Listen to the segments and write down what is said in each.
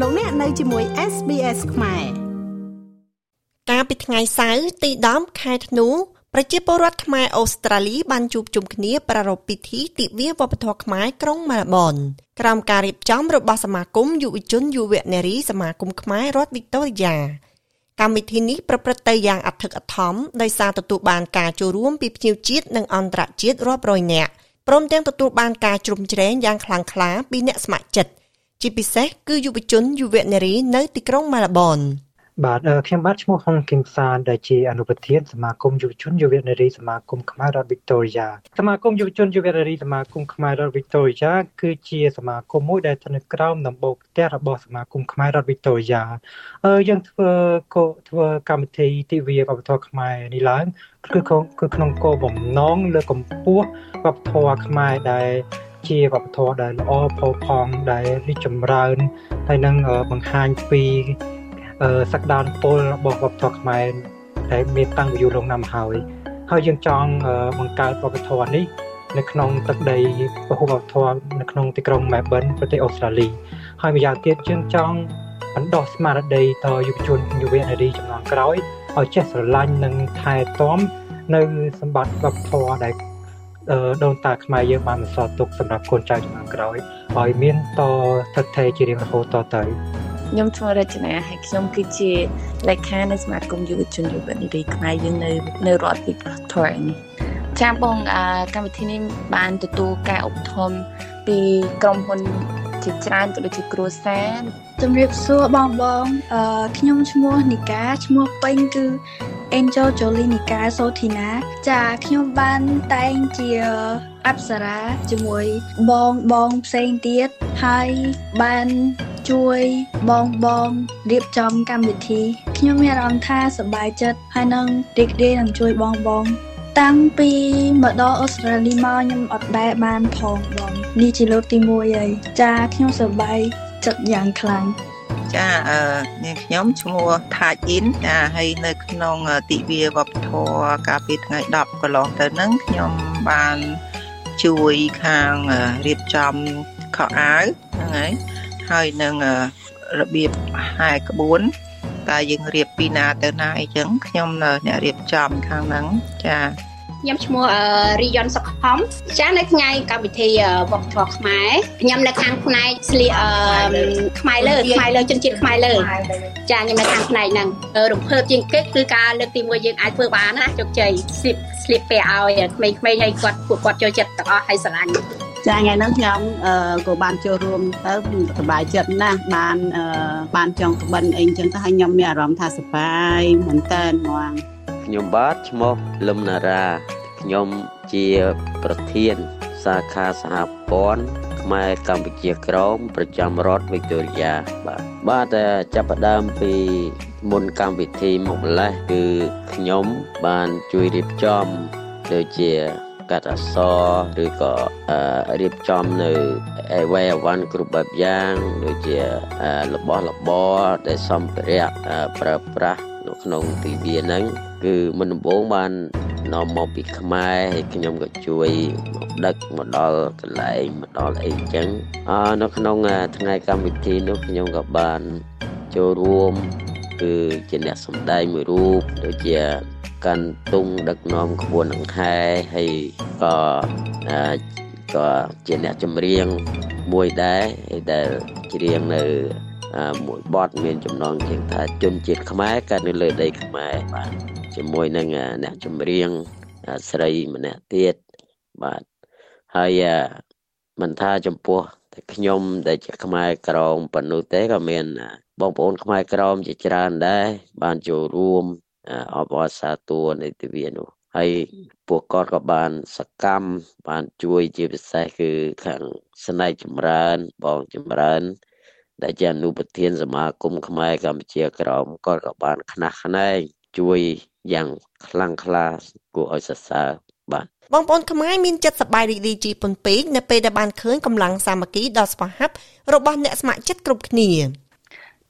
លោកអ្នកនៅជាមួយ SBS ខ្មែរកាលពីថ្ងៃសៅរ៍ទី10ខែធ្នូប្រជាពលរដ្ឋខ្មែរអូស្ត្រាលីបានជួបជុំគ្នាប្រារព្ធពិធីទិវាវប្បធម៌ខ្មែរក្រុងមែលប៊នក្រោមការរៀបចំរបស់សមាគមយុវជនយុវនារីសមាគមខ្មែររដ្ឋវីកតូរីយ៉ាកម្មវិធីនេះប្រព្រឹត្តទៅយ៉ាងអធិកអធមដោយសារទទួលបានការចូលរួមពីភ្ញៀវជាតិនិងអន្តរជាតិរាប់រយនាក់ព្រមទាំងទទួលបានការជ្រោមជ្រែងយ៉ាងខ្លាំងក្លាពីអ្នកស្ម័គ្រចិត្ត ជាពិសេសគឺយុវជនយុវនារីនៅទីក្រុងមែលប៊នបាទខ្ញុំបាទឈ្មោះហុងគឹមសានដែលជាអនុប្រធានសមាគមយុវជនយុវនារីសមាគមខ្មែររដ្ឋវីកតូរីយ៉ាសមាគមយុវជនយុវនារីសមាគមខ្មែររដ្ឋវីកតូរីយ៉ាគឺជាសមាគមមួយដែលស្ថិតនៅក្រោមដំបូលផ្ទះរបស់សមាគមខ្មែររដ្ឋវីកតូរីយ៉ាអឺយើងធ្វើកោធ្វើកម្មវិធីទិវាវប្បធម៌ខ្មែរនេះឡើងគឺគឺក្នុងគោលបំណងលើកកម្ពស់វប្បធម៌ខ្មែរដែល ជាវប្បធម៌ដែលល្អផូរផង់ដែលរីកចម្រើនហើយនឹងបង្ហាញពីសក្តានុពលរបស់វប្បធម៌ខ្មែរដែលមានតាំងពីយូរលង់ណាស់មកហើយហើយយើងចង់បង្កើតវប្បធម៌នេះនៅក្នុងទឹកដីពហុវប្បធម៌នៅក្នុងទីក្រុង Melbourne ប្រទេសអូស្ត្រាលីហើយម្យ៉ាងទៀតយើងចង់បណ្ដុះស្មារតីដល់យុវជនយុវនារីចំនួនក្រោយឲ្យចេះស្រឡាញ់និងថែទាំនៅសម្បត្តិវប្បធម៌ដែល ដូនតាខ្មែរយើងបានបន្សល់ទុកសម្រាប់កូនចៅជំនាន់ក្រោយឲ្យមានតស្ថិតថេរជារៀងរហូតតទៅខ្ញុំឈ្មោះរចនាហើយខ្ញុំគឺជាលេខានៃសមាគមយុវជនយុវនារីខ្មែរយើងនៅនៅរដ្ឋ Victoria នេះចាបងកម្មវិធីនេះបានទទួលការឧបត្ថម្ភពីក្រុមហ៊ុនជាច្រើនក៏ដូចជាគ្រួសារជំរាបសួរបងបងអឺខ្ញុំឈ្មោះនីកាឈ្មោះពេញគឺ Angel Jolie Nika Sothina ចាខ្ញុំបានតែងជាអប្សរាជាមួយបងបងផ្សេងទៀតហើយបានជួយបងបងរៀបចំកម្មវិធីខ្ញុំមានអារម្មណ៍ថាសប្បាយចិត្តហើយនឹងរីករាយនឹងជួយបងបងតាំងពីមកដល់អូស្ត្រាលីមកខ្ញុំអត់ដែលបានផងបងនេះជាលើកទី1ហើយចាខ្ញុំសប្បាយចិត្តយ៉ាងខ្លាំង ចាអឺនាងខ្ញុំឈ្មោះថាជអ៊ីនចាហើយនៅក្នុងទិវាវប្បធម៌កាលពីថ្ងៃ10កន្លងទៅហ្នឹងខ្ញុំបានជួយខាងរៀបចំខោអាវហ្នឹងហើយហើយនឹងរបៀបហែក្បួនតើយើងរៀបពីណាទៅណាអីចឹងខ្ញុំអ្នករៀបចំខាងហ្នឹងចា ខ្ញុំឈ្មោះរីយ៉ុនសុខហំចានៅថ្ងៃកម្មវិធីវប្បធម៌ខ្មែរខ្ញុំនៅខាងផ្នែកស្លៀកខ្មែរលើខ្មែរលើជនជាតិខ្មែរលើចាខ្ញុំនៅខាងផ្នែកហ្នឹងរំភើបជាងគេគឺការលើកទី1យើងអាចធ្វើបានណាជោគជ័យស្លៀកស្លៀកពាក់ឲ្យក្មេងៗឲ្យគាត់ពួកគាត់ចូលចិត្តទាំងអស់ហើយស្រឡាញ់ចាថ្ងៃហ្នឹងខ្ញុំក៏បានចូលរួមទៅសប្បាយចិត្តណាស់បានបានចង់ក្បិនអីចឹងទៅហើយខ្ញុំមានអារម្មណ៍ថាសប្បាយមែនតើហ្មង ខ្ញុំបាទឈ្មោះលឹមណារ៉ាខ្ញុំជាប្រធាន សាខាសហព័ន្ធខ្មែរកម្ពុជាក្រមប្រចាំរដ្ឋវីកតូរីយ៉ាបាទបាទចាប់ផ្ដើមពីមុនកម្មវិធីមកម្លេះគឺខ្ញុំបានជួយរៀបចំដូចជាកាត់អក្សរឬក៏រៀបចំនៅអីវ៉ៃអវ៉ាន់គ្រប់បែបយ៉ាងដូចជារបស់របរដែលសម្ភារៈប្រើប្រាស់នៅ ក្នុងទិវាហ្នឹងគឺមុនដំបូងបាននាំមកពីខ្មែរហើយខ្ញុំក៏ជួយមកដឹកមកដល់កន្លែងមកដល់អីចឹងអនៅក្នុងថ្ងៃកម្មវិធីនោះខ្ញុំក៏បានចូលរួមគឺជាអ្នកសម្ដែងមួយរូបដូចជាកាន់ទុងដឹកនាំក្បួនអង្ខែហើយក៏ក៏ជាអ្នកចម្រៀងមួយដែរដែលច្រៀងនៅ មួយបទមានចំណងជើងថាជនជាតិខ្មែរកើតនៅលើដីខ្មែរបាទជាមួយនឹងអ្នកចម្រៀងស្រីម្នាក់ទៀតបាទហើយមិនថាចំពោះតែខ្ញុំដែលជាខ្មែរក្រមប៉ុណ្ណោះទេក៏មានបងប្អូនខ្មែរក្រមជាច្រើនដែរបានចូលរួមអបអរសាទរនៃទិវានោះហើយពួកគាត់ក៏បានសកម្មបានជួយជាពិសេសគឺខាងស្នែកចម្រើនបងចម្រើន ដែលជាអនុប្រធានសមាគមខ្មែរកម្ពុជាក្រមគាត់ក៏បានខ្នះខ្នែងជួយយ៉ាងខ្លាំងក្លាគួរឲ្យសរសើរបាទបងប្អូនខ្មែរមានចិត្តសប្បាយរីករាយជាពន់ពេកនៅពេលដែលបានឃើញកម្លាំងសាមគ្គីដ៏ស្វាហាប់របស់អ្នកស្ម័គ្រចិត្តគ្រប់គ្នា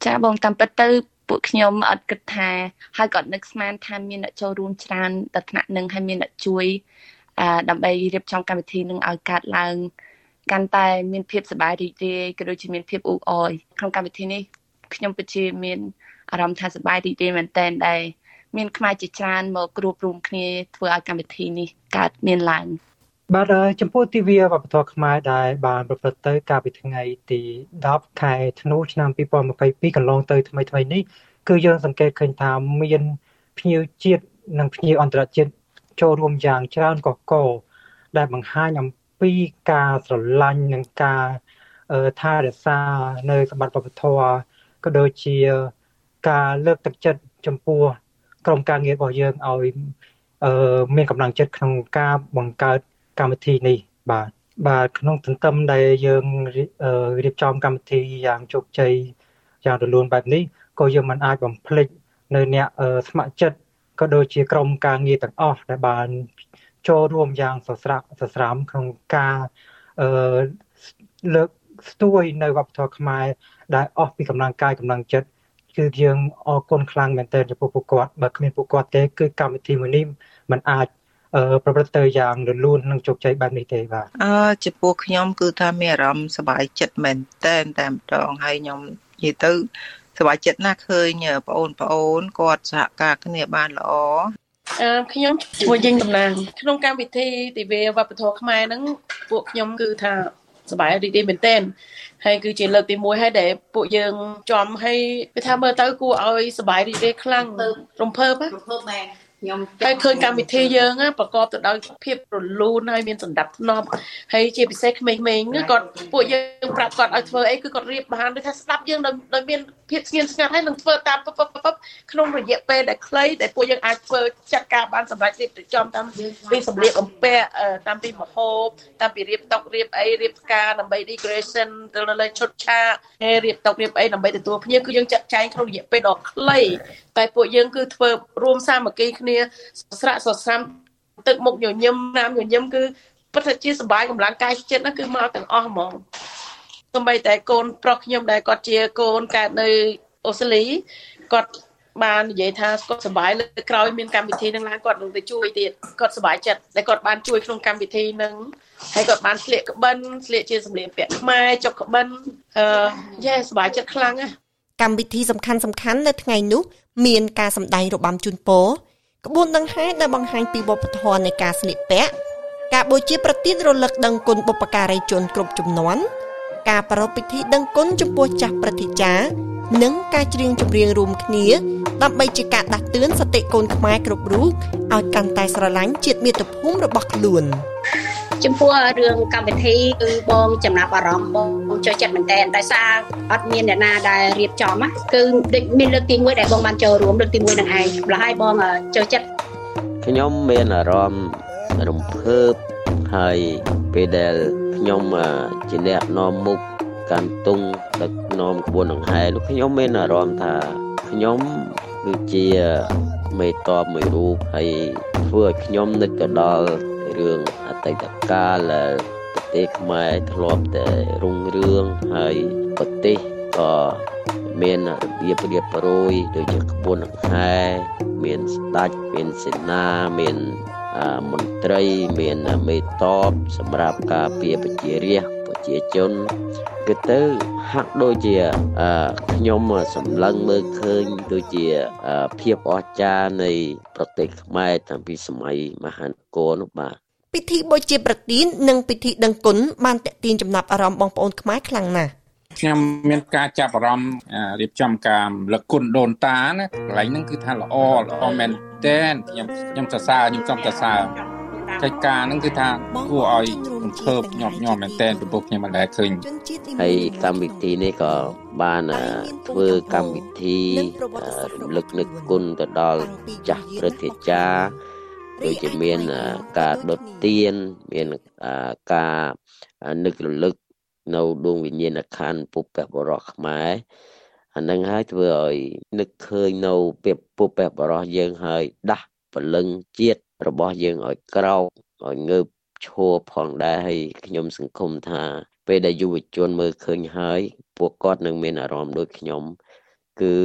ចាបងតាមពិតទៅពួកខ្ញុំអត់គិតថាហើយក៏នឹកស្មានថាមានអ្នកចូលរួមច្រើនដល់ថ្នាក់នឹងហើយមានអ្នកជួយអឺដើម្បីរៀបចំកម្មវិធីនឹងឲ្យកើតឡើង កាន់តែមានភាពសប្បាយរីករាយក៏ដូចជាមានភាពអ៊ូអរក្នុងកម្មវិធីនេះខ្ញុំពិតជាមានអារម្មណ៍ថាសប្បាយរីករាយមែនទែនដែលមានខ្មែរជាច្រើនមកគ្រួបរួមគ្នាធ្វើឲ្យកម្មវិធីនេះកើតមានឡើងបាទចំពោះទិវាវប្បធម៌ខ្មែរដែលបានប្រព្រឹត្តទៅកាលពីថ្ងៃទី10ខែធ្នូឆ្នាំ2022កន្លងទៅថ្មីថ្មីនេះគឺយើងសង្កេតឃើញថាមានភ្ញៀវជាតិនិងភ្ញៀវអន្តរជាតិចូលរួមយ៉ាងច្រើនកកកដែលបង្ហាញអំ ពីការស្រឡាញ់និងការថែរក្សានៅសម្បត្តិវប្បធម៌ក៏ដូចជាការលើកទឹកចិត្តចំពោះក្រុមការងាររបស់យើងឲ្យមានកម្លាំងចិត្តក្នុងការបង្កើតកម្មវិធីនេះបាទបាទក្នុងទន្ទឹមដែលយើងរៀបចំកម្មវិធីយ៉ាងជោគជ័យយ៉ាងរលូនបែបនេះក៏យើងមិនអាចបំភ្លេចនៅអ្នកស្ម័គ្រចិត្តក៏ដូចជាក្រុមការងារទាំងអស់ដែលបាន ចូលរួមយ៉ាងសស្រាក់សស្រាំក្នុងការអឺលើកស្ទួយនៅវប្បធម៌ខ្មែរដែលអស់ពីកម្លាំងកាយកម្លាំងចិត្តគឺយើងអរគុណខ្លាំងមែនទែនចំពោះពួកគាត់បើគ្មានពួកគាត់ទេគឺកម្មវិធីមួយនេះมันអាចប្រព្រឹត្តទៅយ៉ាងរលូននិងជោគជ័យបែបនេះទេបាទអឺចំពោះខ្ញុំគឺថាមានអារម្មណ៍សប្បាយចិត្តមែនតែនតែម្ដងហើយខ្ញុំនិយាយទៅសប្បាយចិត្តណាស់ឃើញបងអូនបងអូនគាត់សហការគ្នាបានល្អ អឺខ្ញុំជួយយើងតំណាងក្នុងកម្មវិធីទិវាវប្បធម៌ខ្មែរហ្នឹងពួកខ្ញុំគឺថាសប្បាយរីករាយមែនទែនហើយគឺជាលើកទី1ហើយដែលពួកយើងចំហើយគេថាមើលទៅគួរឲ្យសប្បាយរីករាយខ្លាំងរំភើបរំភើបមែនខ្ញុំហើយឃើញកម្មវិធីយើងប្រកបទៅដោយភាពរលូនហើយមានសន្តិភាពហើយជាពិសេសក្មេងៗគាត់ពួកយើងប្រាប់គាត់ឲ្យធ្វើអីគឺគាត់រៀបបានដូចថាស្ដាប់យើងដោយមាន ភាពស្ងៀមស្ងាត់ហើយនឹងធ្វើតាមពពពក្នុងរយៈពេលដែលខ្លីដែលពួកយើងអាចធ្វើចាត់ការបានសម្រាប់រៀបចំតាមពីសម្លៀកបំពាក់តាមពីមហូបតាមពីរៀបតុរៀបអីរៀបផ្កាដើម្បី decoration ទៅលើឈុតឆាកហើយរៀបតុរៀបអីដើម្បីទទួលភ្ញៀវគឺយើងចាត់ចែងក្នុងរយៈពេលដ៏ខ្លីតែពួកយើងគឺធ្វើរួមសាមគ្គីគ្នាស្រាក់សស្រាំទឹកមុខញញឹមណាមញញឹមគឺពិតថាជាសុបាយកម្លាំងកាយចិត្តណាគឺមកទាំងអស់ហ្មង សម្បីតែកូនប្រុសខ្ញុំដែលគាត់ជាកូនកើតនៅអូស្ត្រាលីគាត់បាននិយាយថាគាត់សប្បាយលើក្រោយមានកម្មវិធីនឹងឡើងគាត់នឹងទៅជួយទៀតគាត់សប្បាយចិត្តដែលគាត់បានជួយក្នុងកម្មវិធីនឹងហើយគាត់បានស្លៀកក្បិនស្លៀកជាសម្លៀកពាក់ខ្មែរចុកក្បិនអឺយេសប្បាយចិត្តខ្លាំងណាស់កម្មវិធីសំខាន់សំខាន់នៅថ្ងៃនោះមានការសម្ដែងរបាំជូនពរក្បួនដង្ហែដែលបង្ហាញពីវប្បធម៌នៃការស្លៀកពាក់ការបូជាប្រទានរលឹកដឹងគុណបុព្វការីជនគ្រប់ជំនាន់ ការប្រារព្ធពិធីដឹងគុណចំពោះចាស់ព្រឹទ្ធាចារ្យនិងការច្រៀងចម្រៀងរួមគ្នា ដើម្បីជាការដាស់តឿនសតិកូនខ្មែរគ្រប់រូបឲ្យកាន់តែស្រឡាញ់ជាតិមាតុភូមិរបស់ខ្លួនចំពោះរឿងកម្មវិធីគឺបងចំណាប់អារម្មណ៍បងចូលចិត្តមែនតើដោយសារអត់មានអ្នកណាដែលរៀបចំគឺមានលើកទី1ដែលបងបានចូលរួមលើកទី1នឹងឯងម្ល៉េះហើយបងចូលចិត្តខ្ញុំមានអារម្មណ៍រំភើប ហើយពេលដែលខ្ញុំជាអ្នកនាំមុខកាន់ទុងដឹកនាំក្បួនដង្ហែនោះខ្ញុំមានអារម្មណ៍ថាខ្ញុំគឺជាមេតបមួយរូបហើយធ្វើឲ្យខ្ញុំនឹកទៅដល់រឿងអតីតកាលប្រទេសខ្មែរធ្លាប់តែរុងរឿងហើយប្រទេសក៏មានរបៀបរៀបរយដូចជាក្បួនដង្ហែមានស្ដេចមានសេនាមាន មន្ត្រីមានមេតបសម្រាប់ការពារប្រជារាស្ត្រប្រជាជនគឺទៅហាក់ដូចជាខ្ញុំសម្លឹងមើលឃើញដូចជាភាពអស្ចារ្យនៃប្រទេសខ្មែរតាំងពីសម័យមហានគរនោះបាទពិធីបូជាប្រទាននិងពិធីដឹងគុណបានតេទៀងចំណាប់អារម្មណ៍បងប្អូនខ្មែរខ្លាំងណាស់ខ្ញុំមានការចាប់អារម្មណ៍រៀបចំការលគុណដូនតាណាកន្លែងហ្នឹងគឺថាល្អល្អមែន ទែនខ្ញុំខ្ញុំសរសើរខ្ញុំចង់សរសើរកិច្ចការហ្នឹងគឺថាគួរឲ្យរំភើបញាប់ញ័រមែនទែនចំពោះខ្ញុំមិនដែលឃើញហើយកម្មវិធីនេះក៏បានធ្វើកម្មវិធីរំលឹកនឹកគុណទៅដល់ចាស់ព្រឹទ្ធាចារ្យដូចជាមានការដុតទៀនមានការនឹករលឹកនៅដួងវិញ្ញាណក្ខន្ធពុព្វបរោះខ្មែរ អានឹងហើយធ្វើឲ្យនឹកឃើញនៅពេលពុព្វបរោះយើងហើយដាស់ពលឹងជាតិរបស់យើងឲ្យក្រោកឲ្យងើបឈរផងដែរហើយខ្ញុំសង្ឃឹមថាពេលដែលយុវជនមើលឃើញហើយពួកគាត់នឹងមានអារម្មណ៍ដូចខ្ញុំគឺ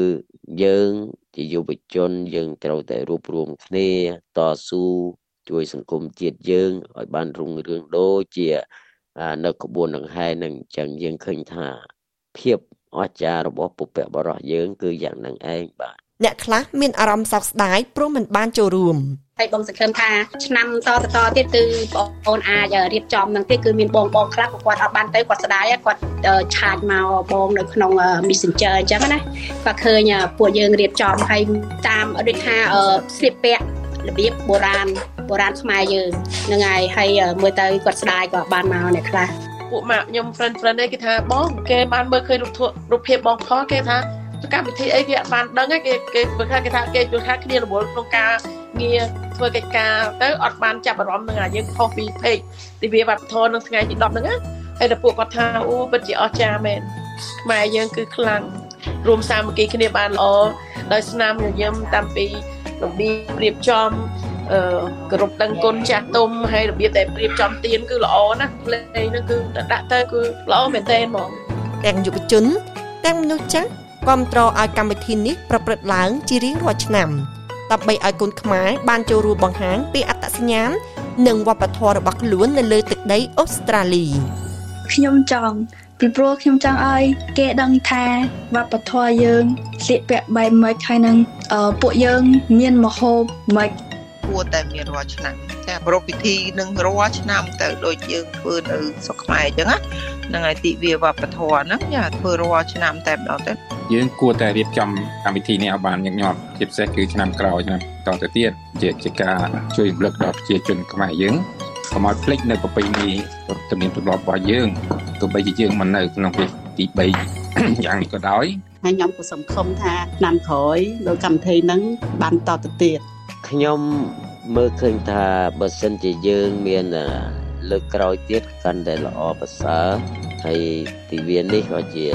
យើងជាយុវជនយើងត្រូវតែរួបរวมគ្នាតស៊ូជួយសង្គមជាតិយើងឲ្យបានរុងរឿងដូចជានៅក្បួនដង្ហែនឹងអញ្ចឹងយើងឃើញថាភាព អស្ចារ្យរបស់ពុព្វបរោះយើងគឺយ៉ាងនឹងឯងបាទអ្នកខ្លះមានអារម្មណ៍សោកស្ដាយព្រោះមិនបានចូលរួមហើយបងសង្ឃឹមថាឆ្នាំតទៅតទៀតគឺបងប្អូនអាចរៀបចំនឹងទៀតគឺមានបងបងខ្លះគាត់អត់បានទៅគាត់ស្ដាយគាត់ឆាតមកបងនៅក្នុង Messenger អញ្ចឹងណាគាត់ឃើញពួកយើងរៀបចំហើយតាមដូចថាស្លៀកពាក់របៀបបុរាណបុរាណខ្មែរយើងហ្នឹងហើយហើយមើលទៅគាត់ស្ដាយគាត់បានមកអ្នកខ្លះ ពួកម៉ាក់ខ្ញុំ friend friend ឯងគេថាបងគេបានមើលឃើញរូបរូបភាពបងផលគេថាកម្មវិធីអីគេអត់បានដឹងទេគេគេបើថាគេថាគេយល់ថាគ្នារវល់ក្នុងការងារធ្វើកិច្ចការទៅអត់បានចាប់អារម្មណ៍នឹងអាយើងខុសពី page ទិវាវប្បធម៌នៅថ្ងៃទី10ហ្នឹងណាហើយតែពួកគាត់ថាអូពិតជាអស្ចារ្យមែនខ្មែរយើងគឺខ្លាំងរួមសាមគ្គីគ្នាបានល្អដោយស្នាមញញឹមតាំងពីរបៀបរៀបចំអឺ គ្រប់ដឹងគុណចាស់ទុំហើយរបៀបដែលរៀបចំទៀនគឺល្អណាស់លេងហ្នឹងគឺដាក់ទៅគឺល្អមែនតើហ្មងទាំងយុវជន ទាំងមនុស្សចាស់គ្រប់គ្រងឲ្យកម្មវិធីនេះប្រព្រឹត្តឡើងជារៀងរាល់ឆ្នាំដើម្បីឲ្យកូនខ្មែរបានចូលរួមបង្ហាញពីអត្តសញ្ញាណនិងវប្បធម៌របស់ខ្លួននៅលើទឹកដីអូស្ត្រាលីខ្ញុំចង់ពីព្រោះខ្ញុំចង់ឲ្យគេដឹងថាវប្បធម៌យើងស្លៀកពាក់បែបម៉េចហើយនឹងពួកយើង មានមហូបម៉េច គួរតែមានរាល់ឆ្នាំចាប្រពៃពិធីនឹងរាល់ឆ្នាំទៅដូចយើងធ្វើនៅស្រុកខ្មែរអញ្ចឹងណាហ្នឹងហើយទិវាវប្បធម៌ហ្នឹងយ៉ាធ្វើរាល់ឆ្នាំតែម្ដងទៅយើងគួរតែរៀបចំកម្មវិធីនេះឲ្យបានញឹកញាប់ជាពិសេសគឺឆ្នាំក្រោយឆ្នាំតទៅទៀតជាជាការជួយរំលឹកដល់ប្រជាជនខ្មែរយើងកុំឲ្យភ្លេចនៅប្រពៃណីទំនៀមទម្លាប់របស់យើងទោះបីជាយើងមិននៅក្នុងពេលទី3យ៉ាងនេះក៏ដោយហើយខ្ញុំក៏សង្ឃឹមថាឆ្នាំក្រោយដោយកម្មវិធីហ្នឹងបានតទៅទៀត ខ្ញុំមើលឃើញថាបើសិនជាយើងមានលើកក្រោយទៀតកាន់តែល្អប្រសើរហើយទិវានេះក៏ជា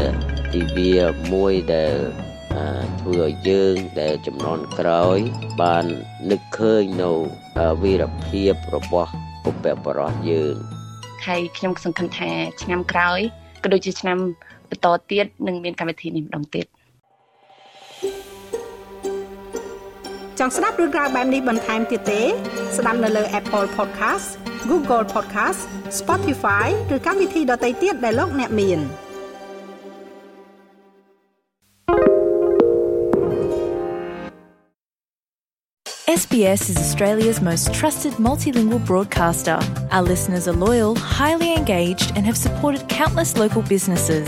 ទិវាមួយដែលធ្វើឲ្យយើងដែលចំនួនក្រោយ បាននឹកឃើញនៅវីរភាពរបស់ពុព្វបរោះយើងហើយខ្ញុំសង្ឃឹមថាឆ្នាំក្រោយក៏ដូចជាឆ្នាំបន្តទៀតនឹងមានកម្មវិធីនេះម្ដងទៀត ចង់ស្ដាប់រឿងក្រៅបែបនេះបន្ថែមទៀតទេ ស្ដាប់នៅលើ Apple Podcast Google Podcast Spotify ឬកម្មវិធីដទៃទៀតដែលលោកអ្នកមាន SBS is Australia's most trusted multilingual broadcaster. Our listeners are loyal, highly engaged, and have supported countless local businesses.